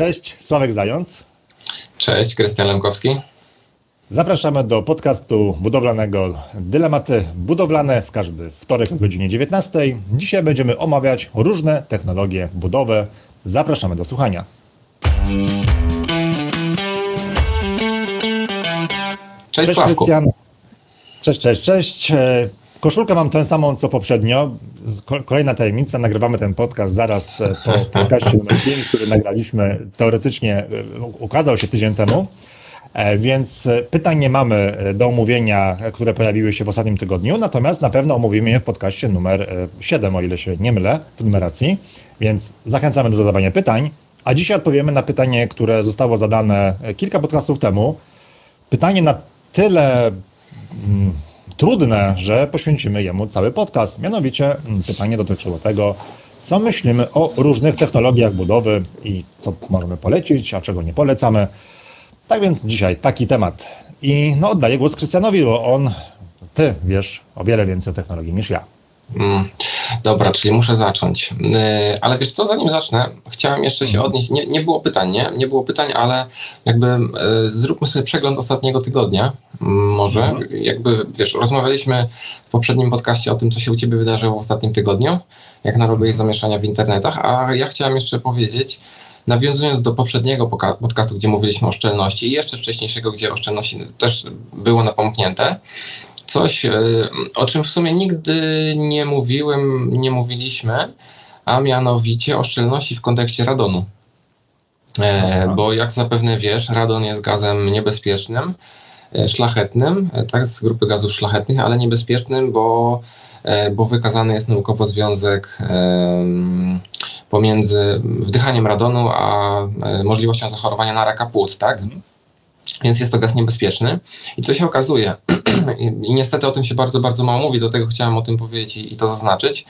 Cześć, Sławek Zając. Cześć, Krystian Lemkowski. Zapraszamy do podcastu budowlanego Dylematy budowlane w każdy wtorek o godzinie 19. Dzisiaj będziemy omawiać różne technologie budowy. Zapraszamy do słuchania. Cześć, cześć Krystian. Cześć, cześć, cześć. E, koszulkę mam tę samą co poprzednio. Kolejna tajemnica. Nagrywamy ten podcast zaraz e, po podcaście numer 5, który nagraliśmy teoretycznie, e, ukazał się tydzień temu. Więc pytań nie mamy do omówienia, które pojawiły się w ostatnim tygodniu, natomiast na pewno omówimy je w podcaście numer 7, o ile się nie mylę w numeracji. Więc zachęcamy do zadawania pytań. A dzisiaj odpowiemy na pytanie, które zostało zadane kilka podcastów temu. Pytanie na tyle mm, trudne, że poświęcimy jemu cały podcast. Mianowicie mm, pytanie dotyczyło tego, co myślimy o różnych technologiach budowy i co możemy polecić, a czego nie polecamy. Tak więc dzisiaj taki temat. I no, oddaję głos Krystianowi, bo on, ty wiesz o wiele więcej o technologii niż ja. Mm, dobra, czyli muszę zacząć. Yy, ale wiesz co, zanim zacznę, chciałem jeszcze się mhm. odnieść. Nie, nie było pytań, nie? Nie było pytań, ale jakby yy, zróbmy sobie przegląd ostatniego tygodnia. Może, mhm. jakby wiesz, rozmawialiśmy w poprzednim podcaście o tym, co się u Ciebie wydarzyło w ostatnim tygodniu, jak narobiłeś zamieszania w internetach, a ja chciałem jeszcze powiedzieć, nawiązując do poprzedniego podcastu, gdzie mówiliśmy o szczelności i jeszcze wcześniejszego, gdzie o szczelności też było napomknięte, coś, e, o czym w sumie nigdy nie mówiłem, nie mówiliśmy, a mianowicie o szczelności w kontekście radonu. E, bo jak zapewne wiesz, radon jest gazem niebezpiecznym, e, szlachetnym, tak, z grupy gazów szlachetnych, ale niebezpiecznym, bo, bo wykazany jest naukowo związek pomiędzy wdychaniem radonu a możliwością zachorowania na raka płuc, tak? Więc jest to gaz niebezpieczny. I co się okazuje, i niestety o tym się bardzo, bardzo mało mówi, do tego chciałem o tym powiedzieć i, i to zaznaczyć,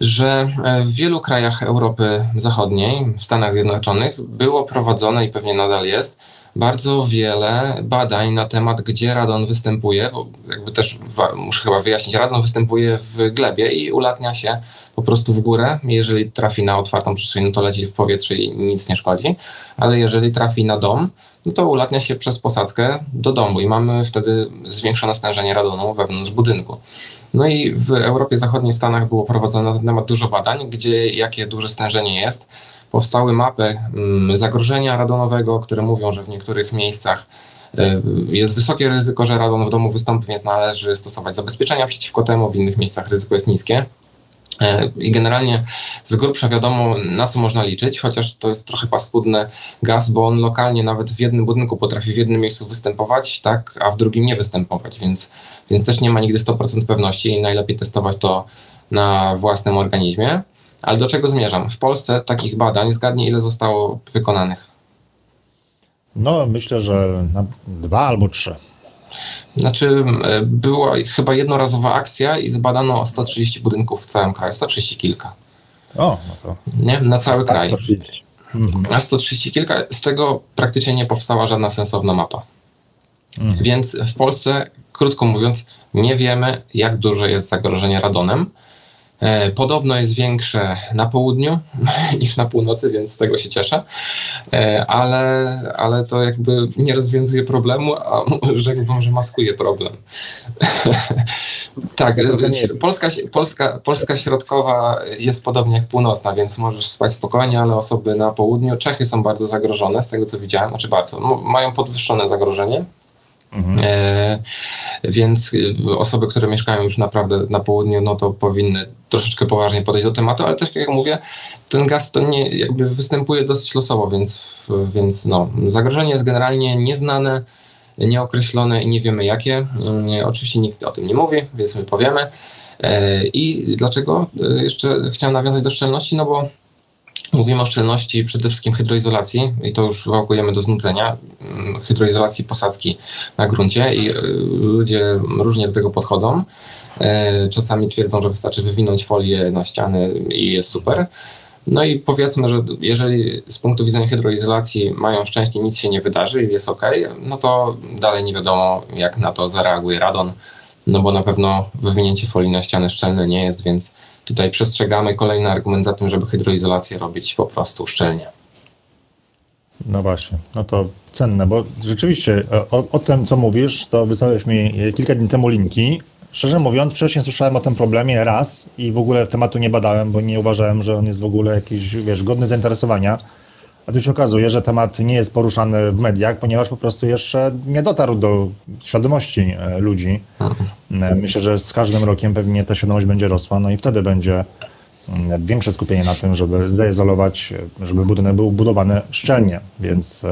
że e, w wielu krajach Europy Zachodniej, w Stanach Zjednoczonych, było prowadzone i pewnie nadal jest bardzo wiele badań na temat, gdzie radon występuje, bo jakby też muszę chyba wyjaśnić, radon występuje w glebie i ulatnia się po prostu w górę. Jeżeli trafi na otwartą przestrzeń, no to leci w powietrze i nic nie szkodzi, ale jeżeli trafi na dom, no to ulatnia się przez posadzkę do domu i mamy wtedy zwiększone stężenie radonu wewnątrz budynku. No i w Europie Zachodniej, w Stanach było prowadzone na ten temat dużo badań, gdzie jakie duże stężenie jest. Powstały mapy mm, zagrożenia radonowego, które mówią, że w niektórych miejscach y, jest wysokie ryzyko, że radon w domu wystąpi, więc należy stosować zabezpieczenia przeciwko temu, w innych miejscach ryzyko jest niskie. E, I generalnie z grubsza wiadomo, na co można liczyć, chociaż to jest trochę paskudny gaz, bo on lokalnie nawet w jednym budynku potrafi w jednym miejscu występować, tak, a w drugim nie występować, więc, więc też nie ma nigdy 100% pewności i najlepiej testować to na własnym organizmie. Ale do czego zmierzam? W Polsce takich badań, zgadnie ile zostało wykonanych? No, myślę, że dwa albo trzy. Znaczy, e, była chyba jednorazowa akcja i zbadano 130 budynków w całym kraju, 130 kilka. O, no to. Nie? Na cały kraj. 130. Mhm. A 130 kilka, z czego praktycznie nie powstała żadna sensowna mapa. Mhm. Więc w Polsce, krótko mówiąc, nie wiemy, jak duże jest zagrożenie radonem. E, podobno jest większe na południu niż na północy, więc z tego się cieszę, e, ale, ale to jakby nie rozwiązuje problemu, a rzekłbym, że maskuje problem. tak, Polska, Polska, Polska środkowa jest podobnie jak północna, więc możesz spać spokojnie, ale osoby na południu, Czechy są bardzo zagrożone, z tego co widziałem, znaczy bardzo, mają podwyższone zagrożenie. Mhm. E, więc y, osoby, które mieszkają już naprawdę na południu, no to powinny troszeczkę poważnie podejść do tematu, ale też jak mówię, ten gaz to nie jakby występuje dosyć losowo, więc, więc no, zagrożenie jest generalnie nieznane, nieokreślone i nie wiemy jakie. Mm, oczywiście nikt o tym nie mówi, więc my powiemy. E, I dlaczego e, jeszcze chciałem nawiązać do szczelności? No bo Mówimy o szczelności przede wszystkim hydroizolacji i to już wałkujemy do znudzenia, mm, hydroizolacji posadzki na gruncie i y, ludzie różnie do tego podchodzą. E, czasami twierdzą, że wystarczy wywinąć folię na ściany i jest super. No i powiedzmy, że jeżeli z punktu widzenia hydroizolacji mają szczęście, nic się nie wydarzy i jest ok, no to dalej nie wiadomo, jak na to zareaguje radon, no bo na pewno wywinięcie folii na ściany szczelne nie jest, więc Tutaj przestrzegamy kolejny argument za tym, żeby hydroizolację robić po prostu szczelnie. No właśnie, no to cenne, bo rzeczywiście o, o tym, co mówisz, to wysłałeś mi kilka dni temu linki. Szczerze mówiąc, wcześniej słyszałem o tym problemie raz i w ogóle tematu nie badałem, bo nie uważałem, że on jest w ogóle jakiś, wiesz, godny zainteresowania. A tu się okazuje, że temat nie jest poruszany w mediach, ponieważ po prostu jeszcze nie dotarł do świadomości e, ludzi. E, myślę, że z każdym rokiem pewnie ta świadomość będzie rosła, no i wtedy będzie mm, większe skupienie na tym, żeby zaizolować, e, żeby budynek był budowany szczelnie, więc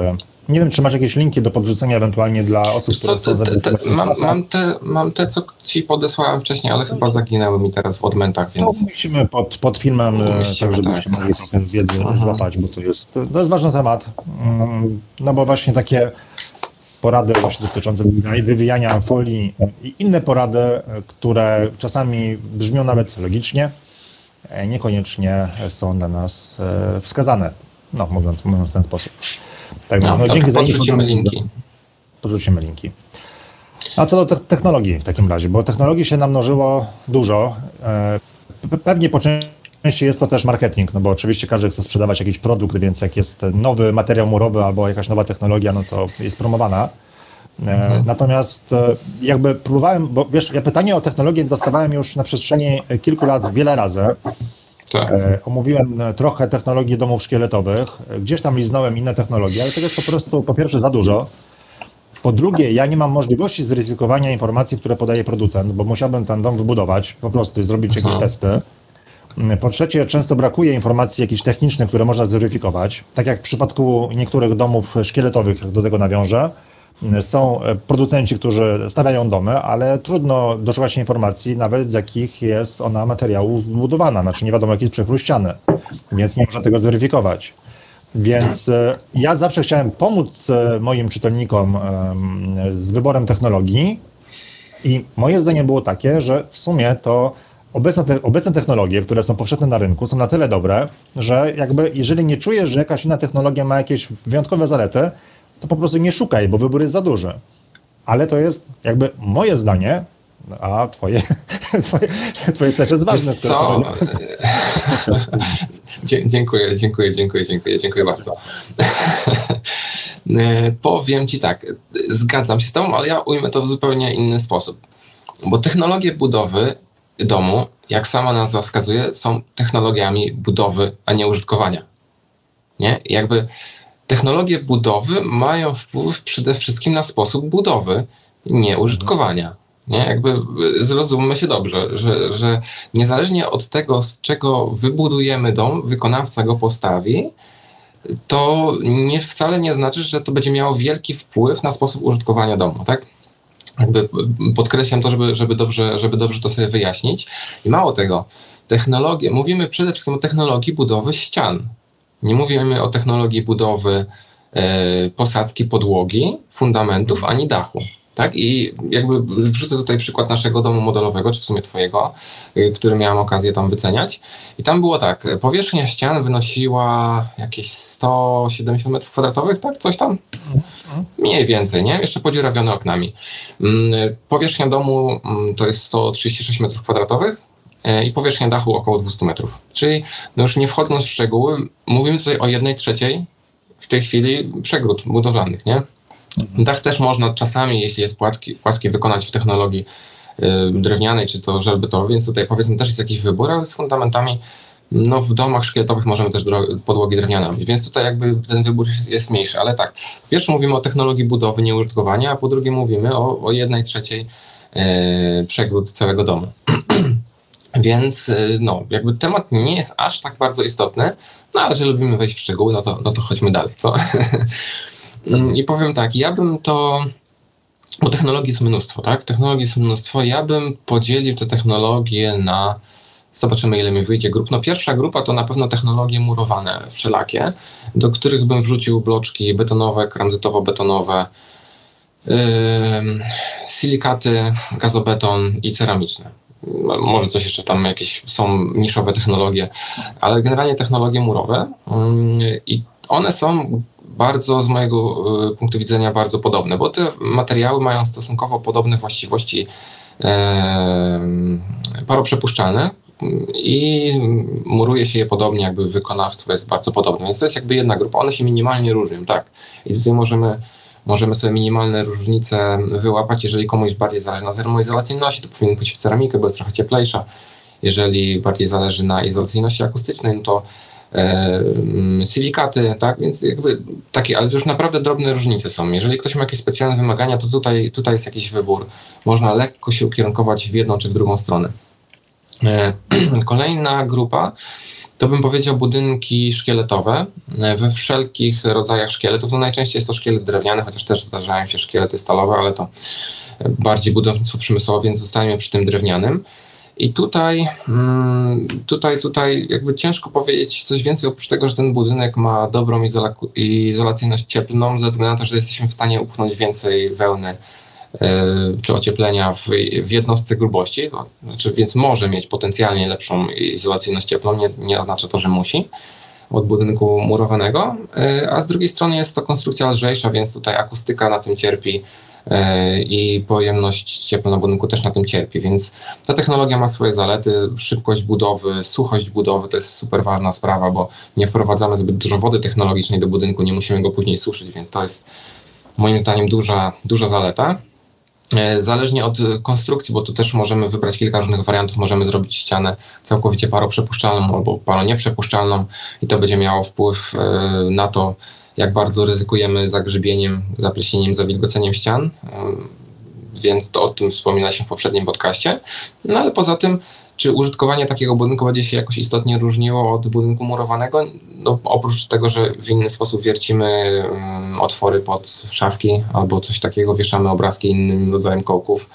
nie wiem, czy masz jakieś linki do podrzucenia ewentualnie dla osób, które chcą te, te, mam, mam, te, mam te, co ci podesłałem wcześniej, ale chyba zaginęły mi teraz w odmętach, więc... No, musimy pod, pod filmem, tak żebyście tak. mogli trochę wiedzy mhm. złapać, bo to jest, to jest ważny temat, mm, no bo właśnie takie porady właśnie dotyczące wywijania folii i inne porady, które czasami brzmią nawet logicznie, e, niekoniecznie są dla nas e, wskazane, no mówiąc, mówiąc w ten sposób. Tak, no, no, no dzięki za podrzucimy linki. Podrzucimy linki. A co do te technologii w takim razie, bo technologii się namnożyło dużo. E, pewnie po części jest to też marketing, no bo oczywiście każdy chce sprzedawać jakiś produkt, więc jak jest nowy materiał murowy albo jakaś nowa technologia, no to jest promowana. E, mhm. Natomiast e, jakby próbowałem, bo wiesz, ja pytanie o technologię dostawałem już na przestrzeni kilku lat wiele razy. Tak. E, omówiłem e, trochę technologii domów szkieletowych, gdzieś tam liznąłem inne technologie, ale tego jest po prostu po pierwsze za dużo. Po drugie, ja nie mam możliwości zweryfikowania informacji, które podaje producent, bo musiałbym ten dom wybudować po prostu i zrobić jakieś mhm. testy. Po trzecie, często brakuje informacji jakichś technicznych, które można zweryfikować. Tak jak w przypadku niektórych domów szkieletowych, do tego nawiążę, są producenci, którzy stawiają domy, ale trudno doszukać się informacji, nawet z jakich jest ona materiałów zbudowana. Znaczy nie wiadomo, jaki jest ściany, więc nie można tego zweryfikować. Więc e, ja zawsze chciałem pomóc e, moim czytelnikom z wyborem technologii i moje zdanie było takie, że w sumie to obecne, te, obecne technologie, które są powszechne na rynku, są na tyle dobre, że jakby jeżeli nie czujesz, że jakaś inna technologia ma jakieś wyjątkowe zalety, to po prostu nie szukaj, bo wybór jest za duży. Ale to jest jakby moje zdanie, a twoje, twoje, twoje też jest ważne. Co? dziękuję, dziękuję, dziękuję, dziękuję, dziękuję bardzo. Powiem ci tak, zgadzam się z tobą, ale ja ujmę to w zupełnie inny sposób. Bo technologie budowy domu, jak sama nazwa wskazuje, są technologiami budowy, a nie użytkowania. Nie? Jakby technologie budowy mają wpływ przede wszystkim na sposób budowy, nie użytkowania. Nie? Jakby zrozummy się dobrze, że, że niezależnie od tego, z czego wybudujemy dom, wykonawca go postawi, to nie, wcale nie znaczy, że to będzie miało wielki wpływ na sposób użytkowania domu, tak? Jakby podkreślam to, żeby, żeby, dobrze, żeby dobrze to sobie wyjaśnić. I mało tego, technologie, mówimy przede wszystkim o technologii budowy ścian. Nie mówimy o technologii budowy e, posadzki podłogi, fundamentów ani dachu. Tak? I jakby wrzucę tutaj przykład naszego domu modelowego, czy w sumie twojego, y, który miałem okazję tam wyceniać. I tam było tak, powierzchnia ścian wynosiła jakieś 170 metrów kwadratowych, tak? Coś tam? Mniej więcej, nie? Jeszcze podziurawione oknami. Mm, powierzchnia domu mm, to jest 136 metrów kwadratowych i powierzchnia dachu około 200 metrów. Czyli no już nie wchodząc w szczegóły, mówimy tutaj o jednej trzeciej w tej chwili przegród budowlanych, nie? Dach też można czasami, jeśli jest płaski, płaski wykonać w technologii y, drewnianej czy to żelbetowej, więc tutaj powiedzmy też jest jakiś wybór, ale z fundamentami no w domach szkieletowych możemy też podłogi drewniane robić, więc tutaj jakby ten wybór jest, mniejszy, ale tak, po pierwsze mówimy o technologii budowy, nie użytkowania, a po drugie mówimy o, o jednej trzeciej e, przegród całego domu. Więc e, no, jakby temat nie jest aż tak bardzo istotny, no ale że lubimy wejść w szczegóły, no to, no to chodźmy dalej, co? Mm, I powiem tak, ja bym to, bo technologii jest mnóstwo, tak? Technologii jest mnóstwo. Ja bym podzielił te technologie na, zobaczymy ile mi wyjdzie grup. No pierwsza grupa to na pewno technologie murowane wszelakie, do których bym wrzucił bloczki betonowe, kramzytowo-betonowe, yy, silikaty, gazobeton i ceramiczne. Może coś jeszcze tam jakieś są niszowe technologie, ale generalnie technologie murowe yy, i one są bardzo z mojego e, punktu widzenia bardzo podobne, bo te materiały mają stosunkowo podobne właściwości paroprzepuszczalne, i muruje się je podobnie, jakby wykonawstwo jest bardzo podobne. Więc to jest jakby jedna grupa. One się minimalnie różnią, tak. I tutaj możemy, możemy sobie minimalne różnice wyłapać. Jeżeli komuś bardziej zależy na termoizolacyjności, to powinien pójść w ceramikę, bo jest trochę cieplejsza. Jeżeli bardziej zależy na izolacyjności akustycznej, no to e, silikaty, tak, więc jakby takie, ale to już naprawdę drobne różnice są. Jeżeli ktoś ma jakieś specjalne wymagania, to tutaj, tutaj jest jakiś wybór. Można lekko się ukierunkować w jedną czy w drugą stronę. E, kolejna grupa to bym powiedział budynki szkieletowe we wszelkich rodzajach szkieletów. No najczęściej jest to szkielet drewniany, chociaż też zdarzają się szkielety stalowe, ale to bardziej budownictwo przemysłowe, więc zostańmy przy tym drewnianym. I tutaj, mm, tutaj, tutaj jakby ciężko powiedzieć coś więcej oprócz tego, że ten budynek ma dobrą izola izolacyjność cieplną, ze względu na to, że jesteśmy w stanie upchnąć więcej wełny czy ocieplenia w, w jednostce grubości, no, znaczy, więc może mieć potencjalnie lepszą izolacyjność cieplną, nie, nie oznacza to, że musi od budynku murowanego, e, a z drugiej strony jest to konstrukcja lżejsza, więc tutaj akustyka na tym cierpi, E, i pojemność ciepła na budynku też na tym cierpi, więc ta technologia ma swoje zalety, szybkość budowy, suchość budowy to jest super ważna sprawa, bo nie wprowadzamy zbyt dużo wody technologicznej do budynku, nie musimy go później suszyć, więc to jest moim zdaniem duża, duża zaleta. E, zależnie od konstrukcji, bo tu też możemy wybrać kilka różnych wariantów, możemy zrobić ścianę całkowicie paroprzepuszczalną albo paronieprzepuszczalną i to będzie miało wpływ e, na to, jak bardzo ryzykujemy zagrzybieniem, zapleśnieniem, zawilgoceniem ścian, więc to o tym wspominaliśmy w poprzednim podcaście. No ale poza tym, czy użytkowanie takiego budynku będzie się jakoś istotnie różniło od budynku murowanego? No, oprócz tego, że w inny sposób wiercimy um, otwory pod szafki albo coś takiego, wieszamy obrazki innym rodzajem kołków,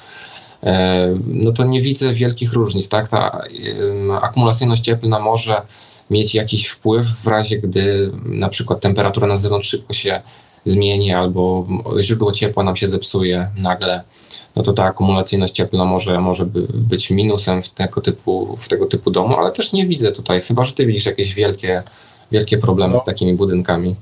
e, no to nie widzę wielkich różnic. Tak? Ta um, akumulacyjność cieplna może mieć jakiś wpływ w razie, gdy na przykład temperatura na zewnątrz szybko się zmieni albo źródło ciepła nam się zepsuje nagle, no to ta akumulacyjność cieplna może, może być minusem w tego, typu, w tego typu domu, ale też nie widzę tutaj, chyba że ty widzisz jakieś wielkie, wielkie problemy no. z takimi budynkami.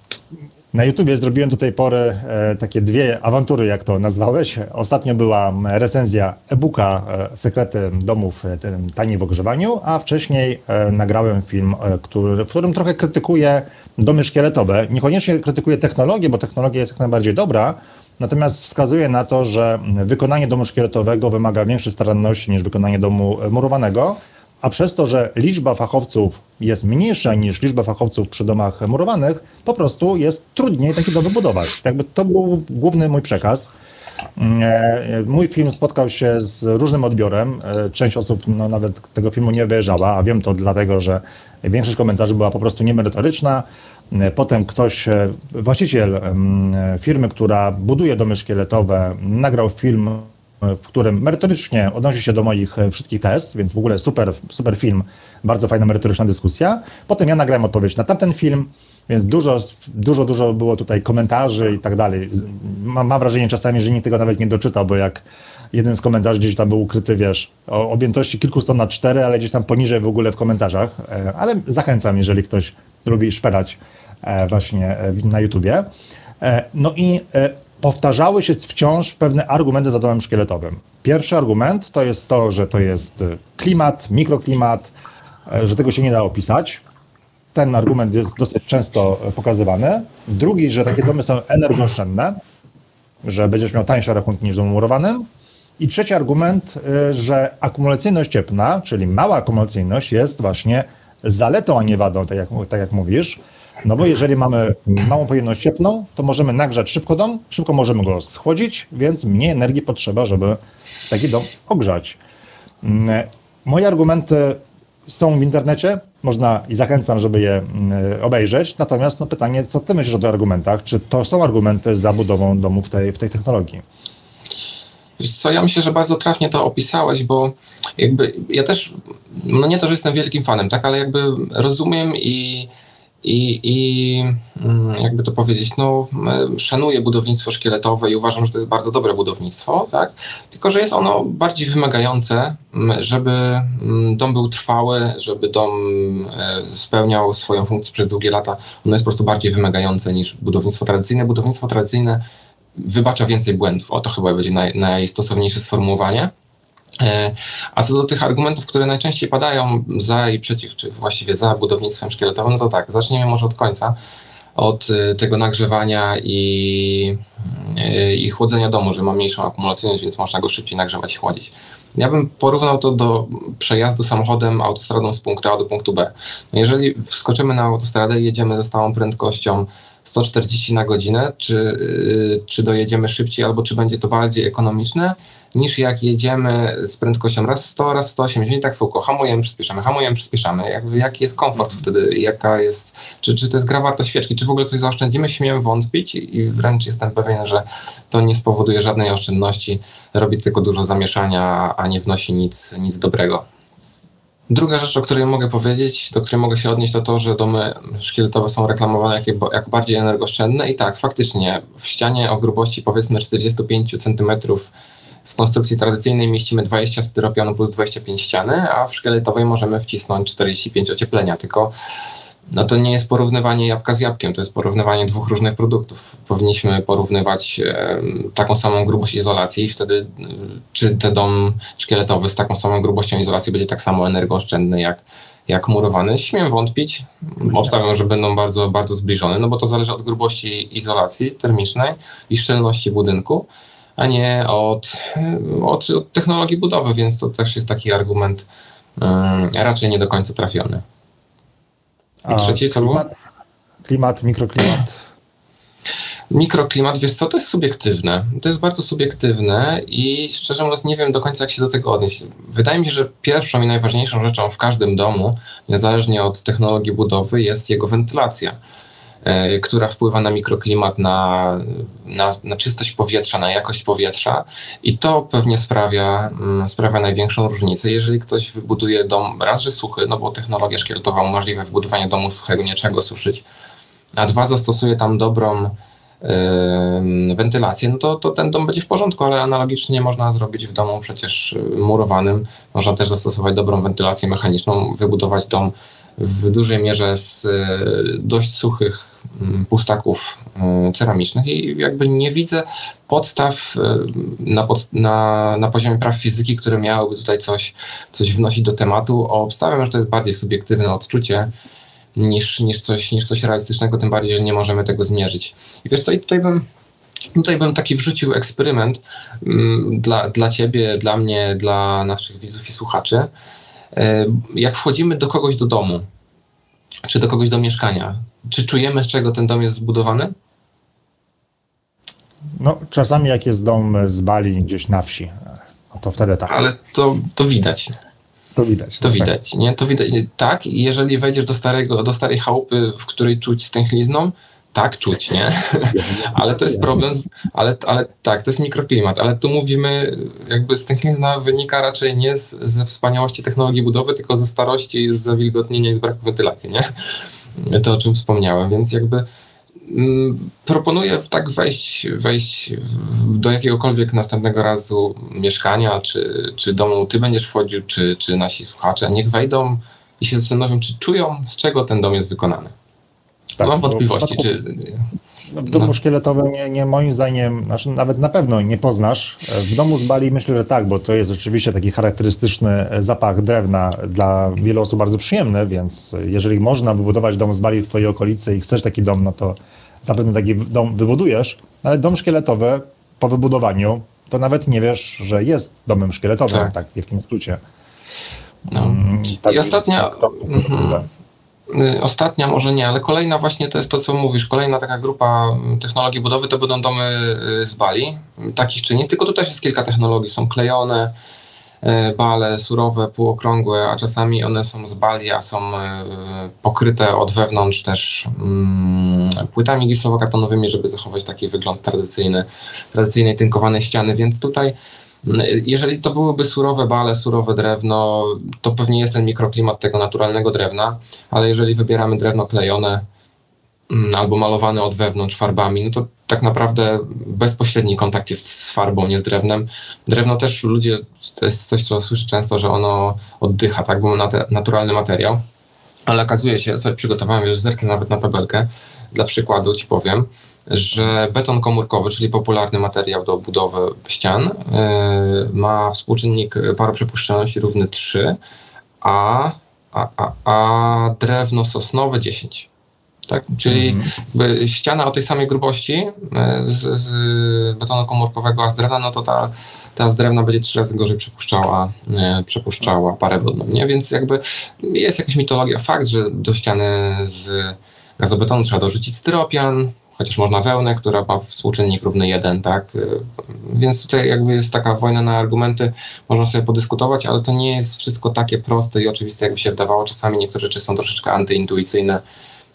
Na YouTubie zrobiłem do tej pory e, takie dwie awantury, jak to nazwałeś. Ostatnio była recenzja e-booka e, Sekrety domów e, taniej w ogrzewaniu, a wcześniej e, nagrałem film, e, który, w którym trochę krytykuję domy szkieletowe. Niekoniecznie krytykuję technologię, bo technologia jest jak najbardziej dobra, natomiast wskazuję na to, że wykonanie domu szkieletowego wymaga większej staranności niż wykonanie domu murowanego a przez to, że liczba fachowców jest mniejsza niż liczba fachowców przy domach murowanych, po prostu jest trudniej taki dom wybudować. Jakby to był główny mój przekaz. E, mój film spotkał się z różnym odbiorem. E, część osób no, nawet tego filmu nie obejrzała, a wiem to dlatego, że większość komentarzy była po prostu niemerytoryczna. E, potem ktoś, właściciel firmy, która buduje domy szkieletowe, nagrał film w którym merytorycznie odnosi się do moich e, wszystkich test, więc w ogóle super, super film, bardzo fajna merytoryczna dyskusja. Potem ja nagrałem odpowiedź na tamten film, więc dużo, dużo, dużo było tutaj komentarzy i tak dalej. Mam, mam wrażenie czasami, że nikt tego nawet nie doczytał, bo jak jeden z komentarzy gdzieś tam był ukryty, wiesz, o objętości kilku stron na cztery, ale gdzieś tam poniżej w ogóle w komentarzach. E, ale zachęcam, jeżeli ktoś lubi szperać e, właśnie na YouTubie. No i powtarzały się wciąż pewne argumenty za domem szkieletowym. Pierwszy argument to jest to, że to jest e, klimat, mikroklimat, e, że tego się nie da opisać. Ten argument jest dosyć często e, pokazywany. Drugi, że takie domy są energooszczędne, że będziesz miał tańszy rachunek niż dom murowanym. I trzeci argument, że akumulacyjność cieplna, czyli mała akumulacyjność jest właśnie zaletą, a nie wadą, tak jak, tak jak mówisz. No bo jeżeli mamy małą pojemność cieplną, to możemy nagrzać szybko dom, szybko możemy go schłodzić, więc mniej energii potrzeba, żeby taki dom ogrzać. Mm, moje argumenty są w internecie, można i zachęcam, żeby je mm, obejrzeć. Natomiast no, pytanie, co ty myślisz o tych argumentach? Czy to są argumenty za budową domu w tej, w tej technologii? Co, ja myślę, że bardzo trafnie to opisałeś, bo jakby ja też, no nie to, że jestem wielkim fanem, tak, ale jakby rozumiem i i, i mm, jakby to powiedzieć, no, szanuję budownictwo szkieletowe i uważam, że to jest bardzo dobre budownictwo, tak? tylko że jest ono bardziej wymagające, żeby dom był trwały, żeby dom e, spełniał swoją funkcję przez długie lata. Ono jest po prostu bardziej wymagające niż budownictwo tradycyjne. Budownictwo tradycyjne wybacza więcej błędów. O to chyba będzie naj, najstosowniejsze sformułowanie. A co do tych argumentów, które najczęściej padają za i przeciw, czy właściwie za budownictwem szkieletowym, no to tak, zacznijmy może od końca od y, tego nagrzewania i, y, i chłodzenia domu, że ma mniejszą akumulacyjność, więc można go szybciej nagrzewać i chłodzić. Ja bym porównał to do przejazdu samochodem autostradą z punktu A do punktu B. No jeżeli wskoczymy na autostradę i jedziemy ze stałą prędkością 140 na godzinę, czy, y, czy dojedziemy szybciej, albo czy będzie to bardziej ekonomiczne, niż jak jedziemy z prędkością raz 100, raz 180 i tak w hamujemy, przyspieszamy, hamujemy, przyspieszamy. Jakby, jaki jest komfort wtedy, jaka jest, czy, czy to jest gra warta świeczki, czy w ogóle coś zaoszczędzimy, śmiem wątpić i wręcz jestem pewien, że to nie spowoduje żadnej oszczędności, robi tylko dużo zamieszania, a nie wnosi nic, nic dobrego. Druga rzecz, o której mogę powiedzieć, do której mogę się odnieść, to to, że domy szkieletowe są reklamowane jako, jako bardziej energooszczędne. I tak, faktycznie w ścianie o grubości powiedzmy 45 cm w konstrukcji tradycyjnej mieścimy 20 styropianu plus 25 ściany, a w szkieletowej możemy wcisnąć 45 ocieplenia, tylko no to nie jest porównywanie jabłka z jabłkiem, to jest porównywanie dwóch różnych produktów. Powinniśmy porównywać taką samą grubość izolacji i wtedy e, czy ten dom szkieletowy z taką samą grubością izolacji będzie tak samo energooszczędny jak, jak murowany. Śmiem wątpić, obstawiam, że będą bardzo, bardzo zbliżone, no bo to zależy od grubości izolacji termicznej i szczelności budynku a nie od, od, od technologii budowy, więc to też jest taki argument um, raczej nie do końca trafiony. I trzeci, co klimat, było? Klimat, mikroklimat. Mikroklimat, wiesz co, to jest subiektywne. To jest bardzo subiektywne i szczerze mówiąc nie wiem do końca, jak się do tego odnieść. Wydaje mi się, że pierwszą i najważniejszą rzeczą w każdym domu, niezależnie od technologii budowy, jest jego wentylacja. E, która wpływa na mikroklimat, na, na, na, czystość powietrza, na jakość powietrza i to pewnie sprawia, mm, sprawia największą różnicę. Jeżeli ktoś wybuduje dom raz, że suchy, no bo technologia szkieletowa umożliwia wybudowanie domu suchego, nie trzeba go suszyć, a dwa, zastosuje tam dobrą yy, wentylację, no to, to ten dom będzie w porządku, ale analogicznie można zrobić w domu przecież murowanym. Można też zastosować dobrą wentylację mechaniczną, wybudować dom w dużej mierze z dość suchych Mm, pustaków mm, ceramicznych i jakby nie widzę podstaw y, na, pod, na, na poziomie praw fizyki, które miałyby tutaj coś, coś wnosić do tematu. Obstawiam, że to jest bardziej subiektywne odczucie niż, niż, coś, niż coś realistycznego, tym bardziej, że nie możemy tego zmierzyć. I wiesz co, i tutaj bym Tutaj bym taki wrzucił eksperyment mm, dla, dla ciebie, dla mnie, dla naszych widzów i słuchaczy. Y, jak wchodzimy do kogoś do domu, czy do kogoś do mieszkania, czy czujemy, z czego ten dom jest zbudowany? No, czasami jak jest dom z Bali gdzieś na wsi, no to wtedy tak. Ale to, to widać. To widać. To no widać, tak. nie? To widać. Tak, jeżeli wejdziesz do, starego, do starej chałupy, w której czuć stęchlizną, tak czuć, nie? ale to jest problem, ale, ale tak, to jest mikroklimat, ale tu mówimy, jakby stęchlizna wynika raczej nie z, ze wspaniałości technologii budowy, tylko ze starości, z zawilgotnienia i z braku wentylacji, nie? to o czym wspomniałem, więc jakby mm, proponuję tak wejść, wejść do jakiegokolwiek następnego razu mieszkania, czy, czy domu ty będziesz wchodził, czy, czy nasi słuchacze, niech wejdą i się zastanowią, czy czują, z czego ten dom jest wykonany. Tak, Mam wątpliwości, czy w domu no. szkieletowym nie, nie, moim zdaniem, znaczy nawet na pewno nie poznasz. W domu z Bali myślę, że tak, bo to jest rzeczywiście taki charakterystyczny zapach drewna dla wielu osób bardzo przyjemny, więc jeżeli można wybudować dom z Bali w twojej okolicy i chcesz taki dom, no to zapewne taki dom wybudujesz, ale dom szkieletowy po wybudowaniu to nawet nie wiesz, że jest domem szkieletowym, tak, tak w wielkim skrócie. No. Mm, tak, I ostatnia... Tak, to, mhm. Y, ostatnia może nie, ale kolejna właśnie to jest to, co mówisz. Kolejna taka grupa mm, technologii budowy to będą domy y, z bali, takich czy nie, tylko tu też jest kilka technologii. Są klejone, y, bale surowe, półokrągłe, a czasami one są z bali, a są pokryte od wewnątrz też mm, płytami gipsowo-kartonowymi, żeby zachować taki wygląd tradycyjny, tradycyjnej tynkowanej ściany, więc tutaj jeżeli to byłyby surowe bale, surowe drewno, to pewnie jest ten mikroklimat tego naturalnego drewna, ale jeżeli wybieramy drewno klejone mm, albo malowane od wewnątrz farbami, no to tak naprawdę bezpośredni kontakt jest z farbą, nie z drewnem. Drewno też ludzie, to jest coś, co słyszę często, że ono oddycha, tak, bo ma naturalny materiał, ale okazuje się, sobie przygotowałem już zerknę nawet na tabelkę, dla przykładu ci powiem, że beton komórkowy, czyli popularny materiał do budowy ścian, ma współczynnik paroprzepuszczalności równy 3, a, a, a, a drewno sosnowe 10. Tak? Czyli mhm. ściana o tej samej grubości e, z, z, betonu komórkowego, a z drewna, no to ta, ta z drewna będzie trzy razy gorzej przepuszczała, e, przepuszczała parę wodną, nie? Więc jakby jest jakaś mitologia. Fakt, że do ściany z gazobetonu trzeba dorzucić styropian, chociaż można wełnę, która ma współczynnik równy jeden, tak? E, więc tutaj jakby jest taka wojna na argumenty, można sobie podyskutować, ale to nie jest wszystko takie proste i oczywiste, jakby się wydawało. Czasami niektóre rzeczy są troszeczkę antyintuicyjne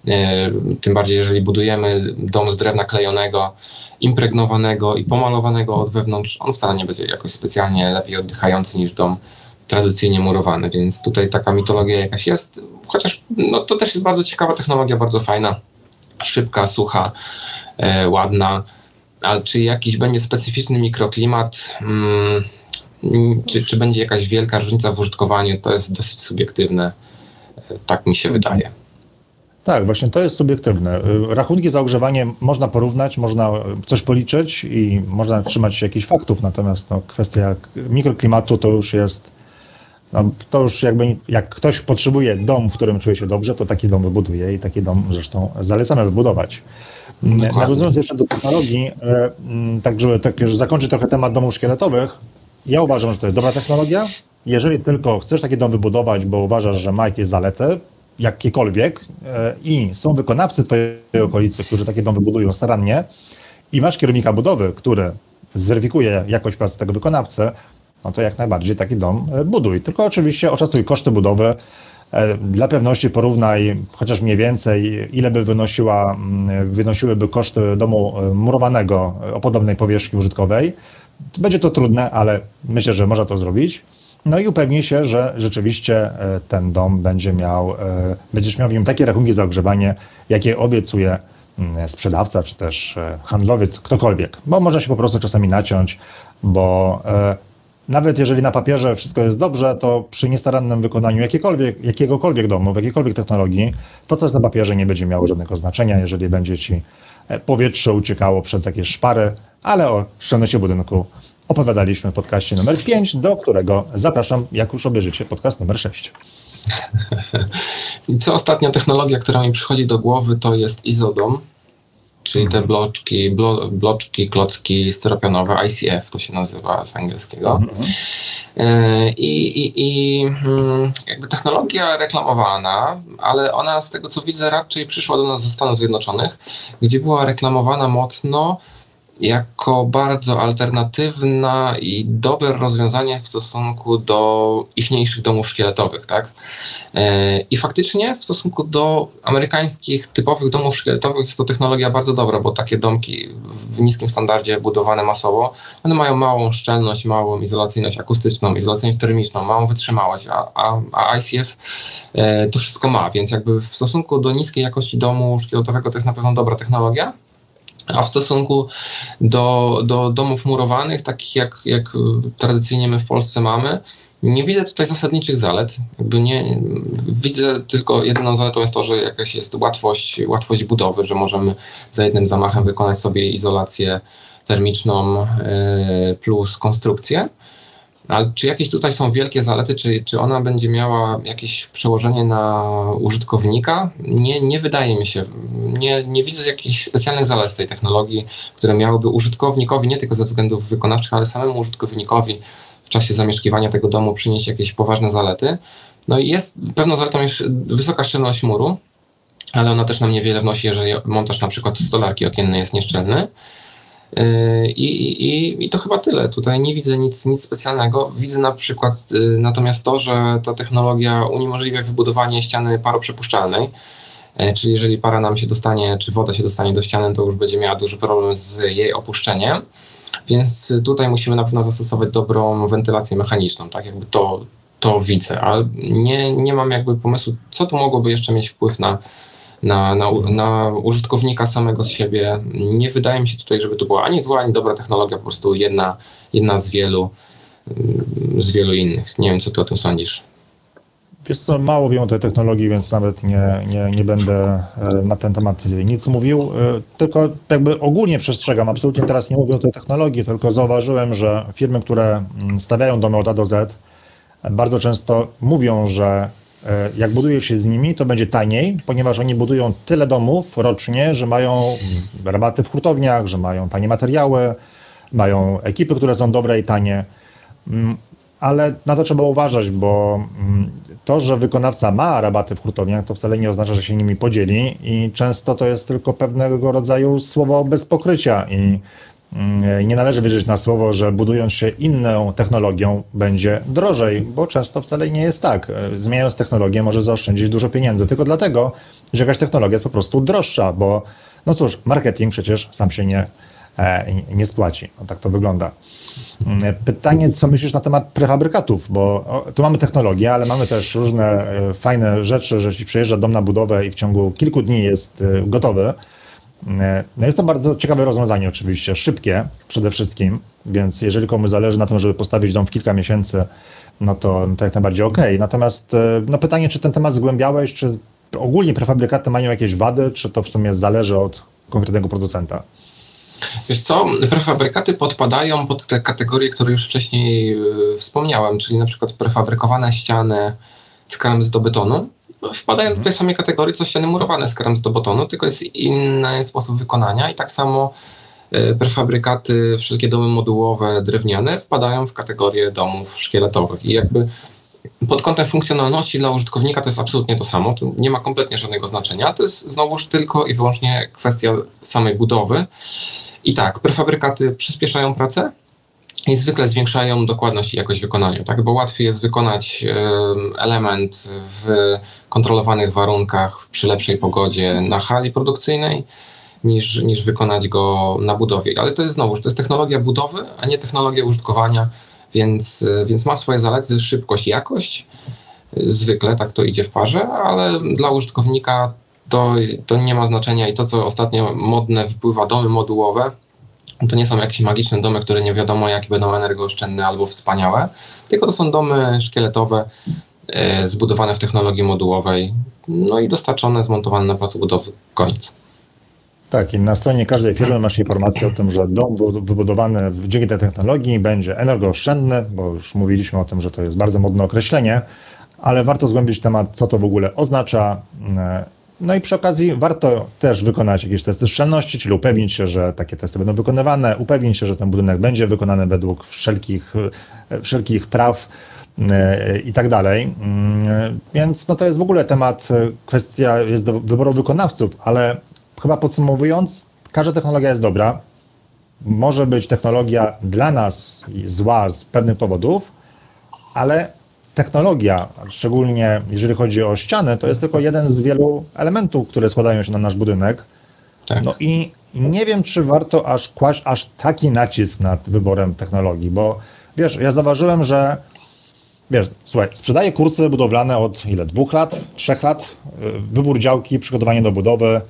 E, tym bardziej, jeżeli budujemy dom z drewna klejonego, impregnowanego i pomalowanego od wewnątrz, on wcale nie będzie jakoś specjalnie lepiej oddychający niż dom tradycyjnie murowany, więc tutaj taka mitologia jakaś jest, chociaż no, to też jest bardzo ciekawa technologia, bardzo fajna, szybka, sucha, e, ładna, ale czy jakiś będzie specyficzny mikroklimat, mm, czy, czy będzie jakaś wielka różnica w użytkowaniu, to jest dosyć subiektywne, e, tak mi się wydaje. Tak, właśnie to jest subiektywne. Y, rachunki za ogrzewanie można porównać, można coś policzyć i można trzymać się jakichś faktów, natomiast no, kwestia mikroklimatu to już jest, no, to już jakby, jak ktoś potrzebuje dom, w którym czuje się dobrze, to taki dom wybuduje i taki dom zresztą zalecamy wybudować. Dokładnie. Nawiązując jeszcze do technologii, y, mm, tak żeby tak już zakończyć trochę temat domów szkieletowych, ja uważam, że to jest dobra technologia. Jeżeli tylko chcesz taki dom wybudować, bo uważasz, że ma jakieś zalety, jakiekolwiek e, i są wykonawcy twojej okolicy, którzy takie domy budują starannie i masz kierownika budowy, który zweryfikuje jakość pracy tego wykonawcy, no to jak najbardziej taki dom e, buduj. Tylko oczywiście oszacuj koszty budowy. E, dla pewności porównaj chociaż mniej więcej, ile by wynosiła, mm, wynosiłyby koszty domu murowanego o podobnej powierzchni użytkowej. Będzie to trudne, ale myślę, że można to zrobić. No i upewnij się, że rzeczywiście e, ten dom będzie miał, e, będziesz miał w nim takie rachunki za ogrzewanie, jakie obiecuje mm, sprzedawca, czy też e, handlowiec, ktokolwiek. Bo można się po prostu czasami naciąć, bo nawet jeżeli na papierze wszystko jest dobrze, to przy niestarannym wykonaniu jakiegokolwiek domu, jakiejkolwiek technologii, to co jest na papierze nie będzie miało żadnego znaczenia, jeżeli będzie ci powietrze uciekało przez jakieś szpary, ale o szczelności budynku opowiadaliśmy w podcaście numer 5, do którego zapraszam, jak już obejrzycie podcast numer 6. I co ostatnia technologia, która mi przychodzi do głowy, to jest Izodom, czyli te mhm. bloczki, blo, bloczki, klocki styropianowe, ICF to się nazywa z angielskiego. Mhm. E, I, i, I mm, jakby technologia reklamowana, ale ona z tego co widzę raczej przyszła do nas ze Stanów Zjednoczonych, gdzie była reklamowana mocno jako bardzo alternatywna i dobre rozwiązanie w stosunku do ichniejszych domów szkieletowych, tak? E, I faktycznie w stosunku do amerykańskich typowych domów szkieletowych jest to technologia bardzo dobra, bo takie domki w niskim standardzie budowane masowo, one mają małą szczelność, małą izolacyjność akustyczną, izolacyjność termiczną, małą wytrzymałość, a, a, a ICF e, to wszystko ma, więc jakby w stosunku do niskiej jakości domu szkieletowego to jest na pewno dobra technologia. A w stosunku do, do domów murowanych, takich jak, jak tradycyjnie my w Polsce mamy, nie widzę tutaj zasadniczych zalet. Jakby nie, widzę tylko jedyną zaletą jest to, że jakaś jest łatwość, łatwość budowy, że możemy za jednym zamachem wykonać sobie izolację termiczną e, plus konstrukcję. Ale czy jakieś tutaj są wielkie zalety, czy, czy ona będzie miała jakieś przełożenie na użytkownika? Nie, nie wydaje mi się. Nie, nie widzę jakichś specjalnych zalet tej technologii, które miałyby użytkownikowi, nie tylko ze względów wykonawczych, ale samemu użytkownikowi w czasie zamieszkiwania tego domu przynieść jakieś poważne zalety. No i jest pewną zaletą już wysoka szczelność muru, ale ona też nam niewiele wnosi, jeżeli montaż na przykład stolarki okiennej jest nieszczelny. Yy, I, i, I to chyba tyle. Tutaj nie widzę nic, nic specjalnego. Widzę na przykład yy, natomiast to, że ta technologia uniemożliwia wybudowanie ściany paroprzepuszczalnej. Yy, czyli jeżeli para nam się dostanie, czy woda się dostanie do ściany, to już będzie miała duży problem z jej opuszczeniem. Więc tutaj musimy na pewno zastosować dobrą wentylację mechaniczną, tak jakby to, to widzę, ale nie, nie mam jakby pomysłu, co to mogłoby jeszcze mieć wpływ na, na, na, na użytkownika samego z siebie. Nie wydaje mi się tutaj, żeby to była ani zła, ani dobra technologia, po prostu jedna, jedna z wielu, z wielu innych. Nie wiem, co ty o tym sądzisz. Wiesz co, mało wiem o tej technologii, więc nawet nie, nie, nie będę e, na ten temat nic mówił, e, tylko jakby ogólnie przestrzegam, absolutnie teraz nie mówię o tej technologii, tylko zauważyłem, że firmy, które mm, stawiają domy od A do Z, bardzo często mówią, że jak buduje się z nimi, to będzie taniej, ponieważ oni budują tyle domów rocznie, że mają mm, rabaty w hurtowniach, że mają tanie materiały, mają ekipy, które są dobre i tanie. Mm, ale na to trzeba uważać, bo to, że wykonawca ma rabaty w hurtowniach, to wcale nie oznacza, że się nimi podzieli i często to jest tylko pewnego rodzaju słowo bez pokrycia i mm, nie należy wierzyć na słowo, że budując się inną technologią będzie drożej, bo często wcale nie jest tak. Zmieniając technologię może zaoszczędzić dużo pieniędzy, tylko dlatego, że jakaś technologia jest po prostu droższa, bo no cóż, marketing przecież sam się nie, e, nie spłaci. No tak to wygląda. Mm, pytanie, co myślisz na temat prefabrykatów, bo tu mamy technologię, ale mamy też różne e, fajne rzeczy, że jeśli przyjeżdża dom na budowę i w ciągu kilku dni jest e, gotowy, mm, no jest to bardzo ciekawe rozwiązanie oczywiście, szybkie przede wszystkim, więc jeżeli komuś zależy na tym, żeby postawić dom w kilka miesięcy, no to, no to jak najbardziej okej. Natomiast e, no pytanie, czy ten temat zgłębiałeś, czy ogólnie prefabrykaty mają jakieś wady, czy to w sumie zależy od konkretnego producenta? Wiesz co, prefabrykaty podpadają pod te kategorie, które już wcześniej yy, wspomniałem, czyli na przykład prefabrykowane ściany z betonu. Wpadają do tej samej kategorii, co ściany murowane z betonu, tylko jest inny sposób wykonania i tak samo yy, prefabrykaty, wszelkie domy modułowe, drewniane wpadają w kategorię domów szkieletowych. I jakby pod kątem funkcjonalności dla użytkownika to jest absolutnie to samo, tu nie ma kompletnie żadnego znaczenia, to jest znowuż tylko i wyłącznie kwestia samej budowy. I tak, prefabrykaty przyspieszają pracę i zwykle zwiększają dokładność i jakość wykonania, tak? bo łatwiej jest wykonać element w kontrolowanych warunkach, przy lepszej pogodzie na hali produkcyjnej, niż, niż wykonać go na budowie. Ale to jest znowu, to jest technologia budowy, a nie technologia użytkowania, więc, więc ma swoje zalety, szybkość jakość. Zwykle tak to idzie w parze, ale dla użytkownika to, to nie ma znaczenia i to, co ostatnio modne wpływa, domy modułowe, to nie są jakieś magiczne domy, które nie wiadomo jakie będą energooszczędne albo wspaniałe, tylko to są domy szkieletowe, e, zbudowane w technologii modułowej, no i dostarczone, zmontowane na placu budowy. Koniec. Tak, i na stronie każdej firmy masz informację o tym, że dom wybudowany dzięki tej technologii będzie energooszczędny, bo już mówiliśmy o tym, że to jest bardzo modne określenie, ale warto zgłębić temat, co to w ogóle oznacza, e, no i przy okazji warto też wykonać jakieś testy szczelności, czyli upewnić się, że takie testy będą wykonywane, upewnić się, że ten budynek będzie wykonany według wszelkich, wszelkich praw e, i tak dalej. Mm, więc no to jest w ogóle temat, e, kwestia jest do wyboru wykonawców, ale chyba podsumowując, każda technologia jest dobra. Może być technologia dla nas zła z pewnych powodów, ale technologia, szczególnie jeżeli chodzi o ściany, to jest tylko jeden z wielu elementów, które składają się na nasz budynek. Tak. No i nie wiem, czy warto aż kłaść aż taki nacisk nad wyborem technologii, bo wiesz, ja zauważyłem, że wiesz, słuchaj, sprzedaję kursy budowlane od ile? Dwóch lat, trzech lat, wybór działki, przygotowanie do budowy.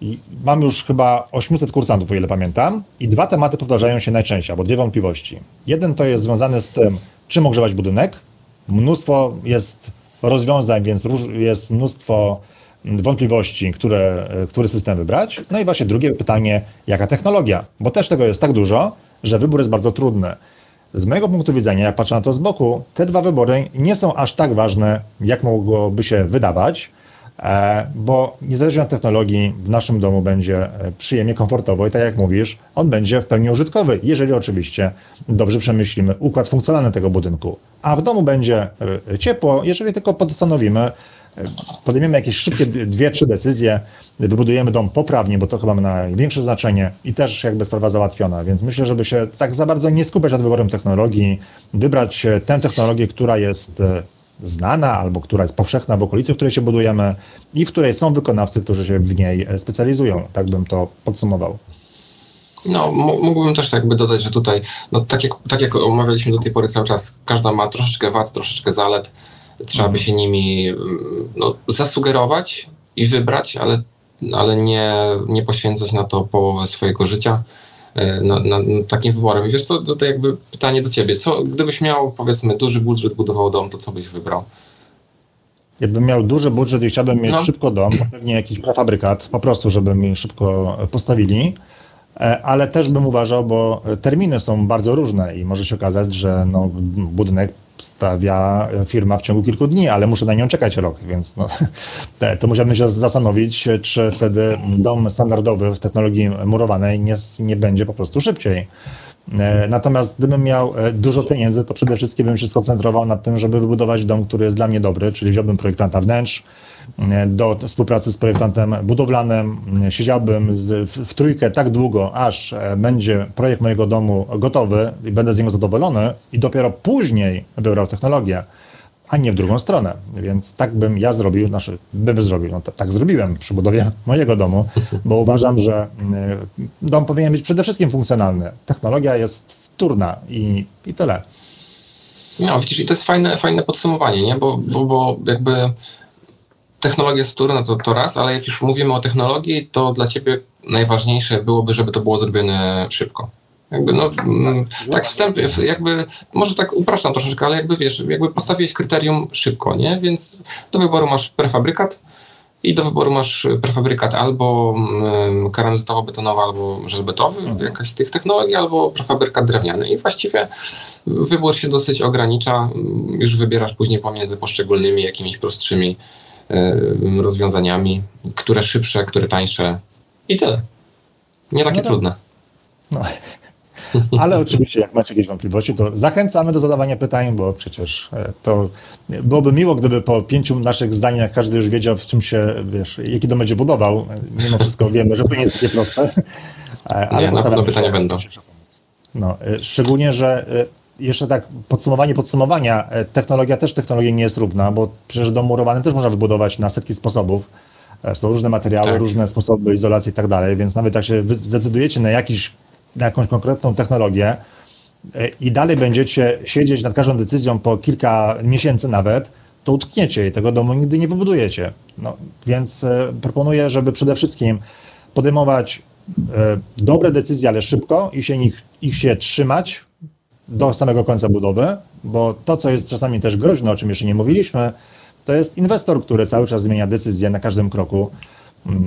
I mam już chyba 800 kursantów, o ile pamiętam, i dwa tematy powtarzają się najczęściej, albo dwie wątpliwości. Jeden to jest związany z tym, czym ogrzewać budynek, mnóstwo jest rozwiązań, więc jest mnóstwo wątpliwości, które, który system wybrać. No i właśnie drugie pytanie, jaka technologia? Bo też tego jest tak dużo, że wybór jest bardzo trudny. Z mojego punktu widzenia, jak patrzę na to z boku, te dwa wybory nie są aż tak ważne, jak mogłoby się wydawać. E, bo niezależnie od technologii w naszym domu będzie e, przyjemnie, komfortowo i tak jak mówisz, on będzie w pełni użytkowy, jeżeli oczywiście dobrze przemyślimy układ funkcjonalny tego budynku. A w domu będzie e, ciepło, jeżeli tylko postanowimy, podejmiemy jakieś szybkie dwie, trzy decyzje, wybudujemy dom poprawnie, bo to chyba ma największe znaczenie i też jakby sprawa załatwiona, więc myślę, żeby się tak za bardzo nie skupiać nad wyborem technologii, wybrać tę technologię, która jest znana albo która jest powszechna w okolicy, w której się budujemy i w której są wykonawcy, którzy się w niej specjalizują. Tak bym to podsumował. No, mógłbym też jakby dodać, że tutaj, no, tak, jak, tak jak omawialiśmy do tej pory cały czas, każda ma troszeczkę wad, troszeczkę zalet. Trzeba by się nimi no, zasugerować i wybrać, ale, ale nie, nie poświęcać na to połowę swojego życia. E, na, na, na takim wyborem. I wiesz co, tutaj jakby pytanie do ciebie. Co, gdybyś miał, powiedzmy, duży budżet, budował dom, to co byś wybrał? jakbym miał duży budżet i chciałbym mieć no. szybko dom, pewnie jakiś prefabrykat, po prostu, żeby mi szybko postawili, e, ale też bym uważał, bo terminy są bardzo różne i może się okazać, że no, budynek stawia firma w ciągu kilku dni, ale muszę na nią czekać rok, więc no, to musiałbym się zastanowić, czy wtedy dom standardowy w technologii murowanej nie, nie będzie po prostu szybciej. E, natomiast gdybym miał e, dużo pieniędzy, to przede wszystkim bym się skoncentrował na tym, żeby wybudować dom, który jest dla mnie dobry, czyli wziąłbym projektanta wnętrz, do współpracy z projektantem budowlanym, siedziałbym z, w, w, trójkę tak długo, aż będzie projekt mojego domu gotowy i będę z niego zadowolony i dopiero później wybrał technologię a nie w drugą stronę. Więc tak bym ja zrobił, znaczy bym zrobił, no tak zrobiłem przy budowie mojego domu, bo uważam, że y, dom powinien być przede wszystkim funkcjonalny. Technologia jest wtórna i, i tyle. No, widzisz, i to jest fajne, fajne podsumowanie, nie? Bo, bo, bo jakby technologia jest wtórna, to, to raz, ale jak już mówimy o technologii, to dla ciebie najważniejsze byłoby, żeby to było zrobione szybko. Jakby no, mm, tak wstęp, jakby, może tak upraszczam troszeczkę, ale jakby wiesz, jakby postawiłeś kryterium szybko, nie? Więc do wyboru masz prefabrykat i do wyboru masz prefabrykat albo um, betonowy albo żelbetowy, mhm. jakaś z tych technologii, albo prefabrykat drewniany. I właściwie wybór się dosyć ogranicza. Już wybierasz później pomiędzy poszczególnymi jakimiś prostszymi rozwiązaniami, które szybsze, które tańsze i tyle. Nie takie no trudne. No. Ale oczywiście, jak macie jakieś wątpliwości, to zachęcamy do zadawania pytań, bo przecież e, to byłoby miło, gdyby po pięciu naszych zdaniach każdy już wiedział, w czym się, wiesz, jaki dom będzie budował. Mimo wszystko wiemy, że to nie jest takie proste. E, ale Nie, na pewno pytania będą. No, e, szczególnie, że jeszcze tak podsumowanie podsumowania, technologia też technologia nie jest równa, bo przecież dom murowany też można wybudować na setki sposobów. Są różne materiały, tak. różne sposoby izolacji i tak dalej, więc nawet jak się zdecydujecie na jakiś na jakąś konkretną technologię e, i dalej będziecie siedzieć nad każdą decyzją po kilka miesięcy nawet, to utkniecie i tego domu nigdy nie wybudujecie. No, więc e, proponuję, żeby przede wszystkim podejmować e, dobre decyzje, ale szybko i się ich, ich się trzymać do samego końca budowy, bo to, co jest czasami też groźne, o czym jeszcze nie mówiliśmy, to jest inwestor, który cały czas zmienia decyzje na każdym kroku.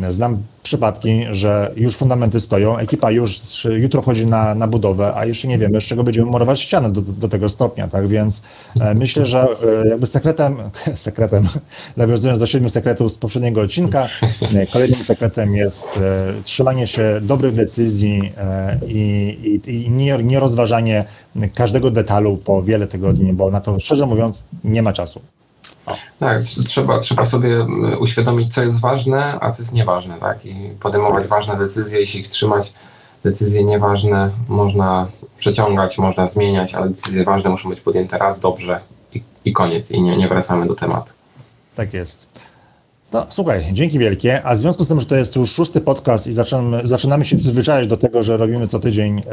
Znam przypadki, że już fundamenty stoją, ekipa już jutro wchodzi na, na budowę, a jeszcze nie wiemy, z czego będziemy murować ścianę do, do tego stopnia, tak? Więc e, myślę, że e, jakby sekretem, sekretem, nawiązując do siedmiu sekretów z poprzedniego odcinka, e, kolejnym sekretem jest trzymanie się dobrych decyzji i, i, i nie, nie rozważanie każdego detalu po wiele tygodni, bo na to szczerze mówiąc nie ma czasu. Tak, trzeba, trzeba sobie mm, uświadomić, co jest ważne, a co jest nieważne, tak? I podejmować ważne decyzje, jeśli ich trzymać. Decyzje nieważne można przeciągać, można zmieniać, ale decyzje ważne muszą być podjęte raz dobrze i, i koniec, i nie, nie wracamy do tematu. Tak jest. No słuchaj, dzięki wielkie. A w związku z tym, że to jest już szósty podcast i zaczynamy, zaczynamy się przyzwyczajać do tego, że robimy co tydzień e,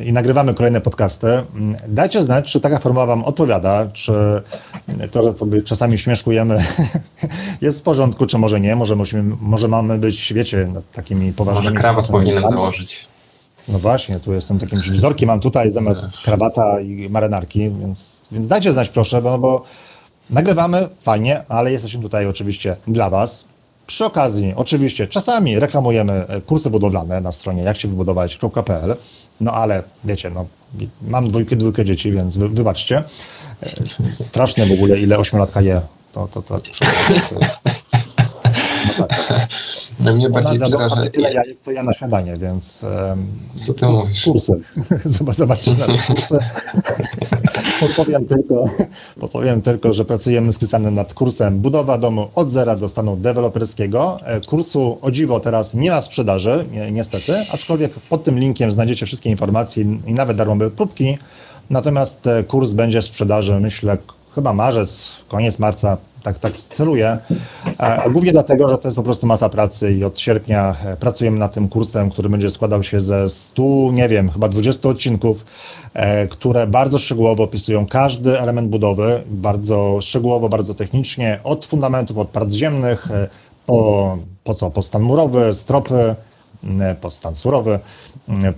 e, i nagrywamy kolejne podcasty, mm, dajcie znać, czy taka forma Wam odpowiada, czy to, że sobie czasami śmieszkujemy jest w porządku, czy może nie. Może, musimy, może mamy być, wiecie, takimi poważnymi... Może krawat powinienem założyć. No właśnie, tu jestem takim wzorkiem, mam tutaj zamiast krawata i marynarki, więc, więc dajcie znać proszę, bo, bo Nagrywamy, fajnie, ale jesteśmy tutaj oczywiście dla Was. Przy okazji, oczywiście, czasami reklamujemy e, kursy budowlane na stronie jaksiewybudować.pl, no ale wiecie, no, mam dwójkę, dwójkę dzieci, więc wy, wybaczcie. E, straszne w ogóle, ile ośmiolatka je. To, to, to, to, no tak. Mnie bardziej przeraża... tyle jajek, co ja na śniadanie, więc... Um, co ty mówisz? Kursy. Zobaczcie na kursy. podpowiem, tylko, podpowiem tylko, że pracujemy z Krystianem nad kursem Budowa domu od zera do stanu deweloperskiego. E, kursu o dziwo teraz nie ma sprzedaży, niestety, aczkolwiek pod tym linkiem znajdziecie wszystkie informacje i nawet darmowe próbki. Natomiast e, kurs będzie w sprzedaży, myślę, chyba marzec, koniec marca, tak, tak celuję. E, głównie dlatego, że to jest po prostu masa pracy i od sierpnia e, pracujemy nad tym kursem, który będzie składał się ze 100, nie wiem, chyba 20 odcinków, e, które bardzo szczegółowo opisują każdy element budowy, bardzo szczegółowo, bardzo technicznie, od fundamentów, od prac ziemnych, po, po co, po stan murowy, stropy, po stan surowy,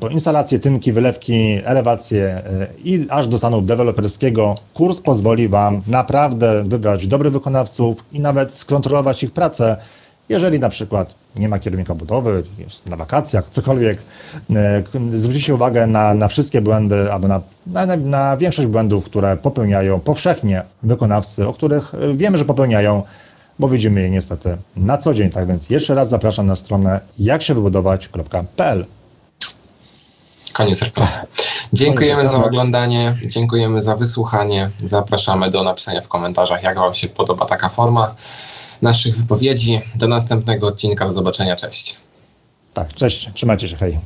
po instalację, tynki, wylewki, elewację i aż do stanu deweloperskiego. Kurs pozwoli Wam naprawdę wybrać dobrych wykonawców i nawet skontrolować ich pracę, jeżeli na przykład nie ma kierownika budowy, jest na wakacjach, cokolwiek, e, zwróćcie uwagę na, na wszystkie błędy, albo na, na, na większość błędów, które popełniają powszechnie wykonawcy, o których wiemy, że popełniają, bo widzimy je niestety na co dzień. Tak więc jeszcze raz zapraszam na stronę jaksiewybudować.pl. Koniec reklamy. Dziękujemy za oglądanie, dziękujemy za wysłuchanie. Zapraszamy do napisania w komentarzach, jak Wam się podoba taka forma naszych wypowiedzi. Do następnego odcinka. Do zobaczenia. Cześć. Tak, cześć. Trzymajcie się. Hej.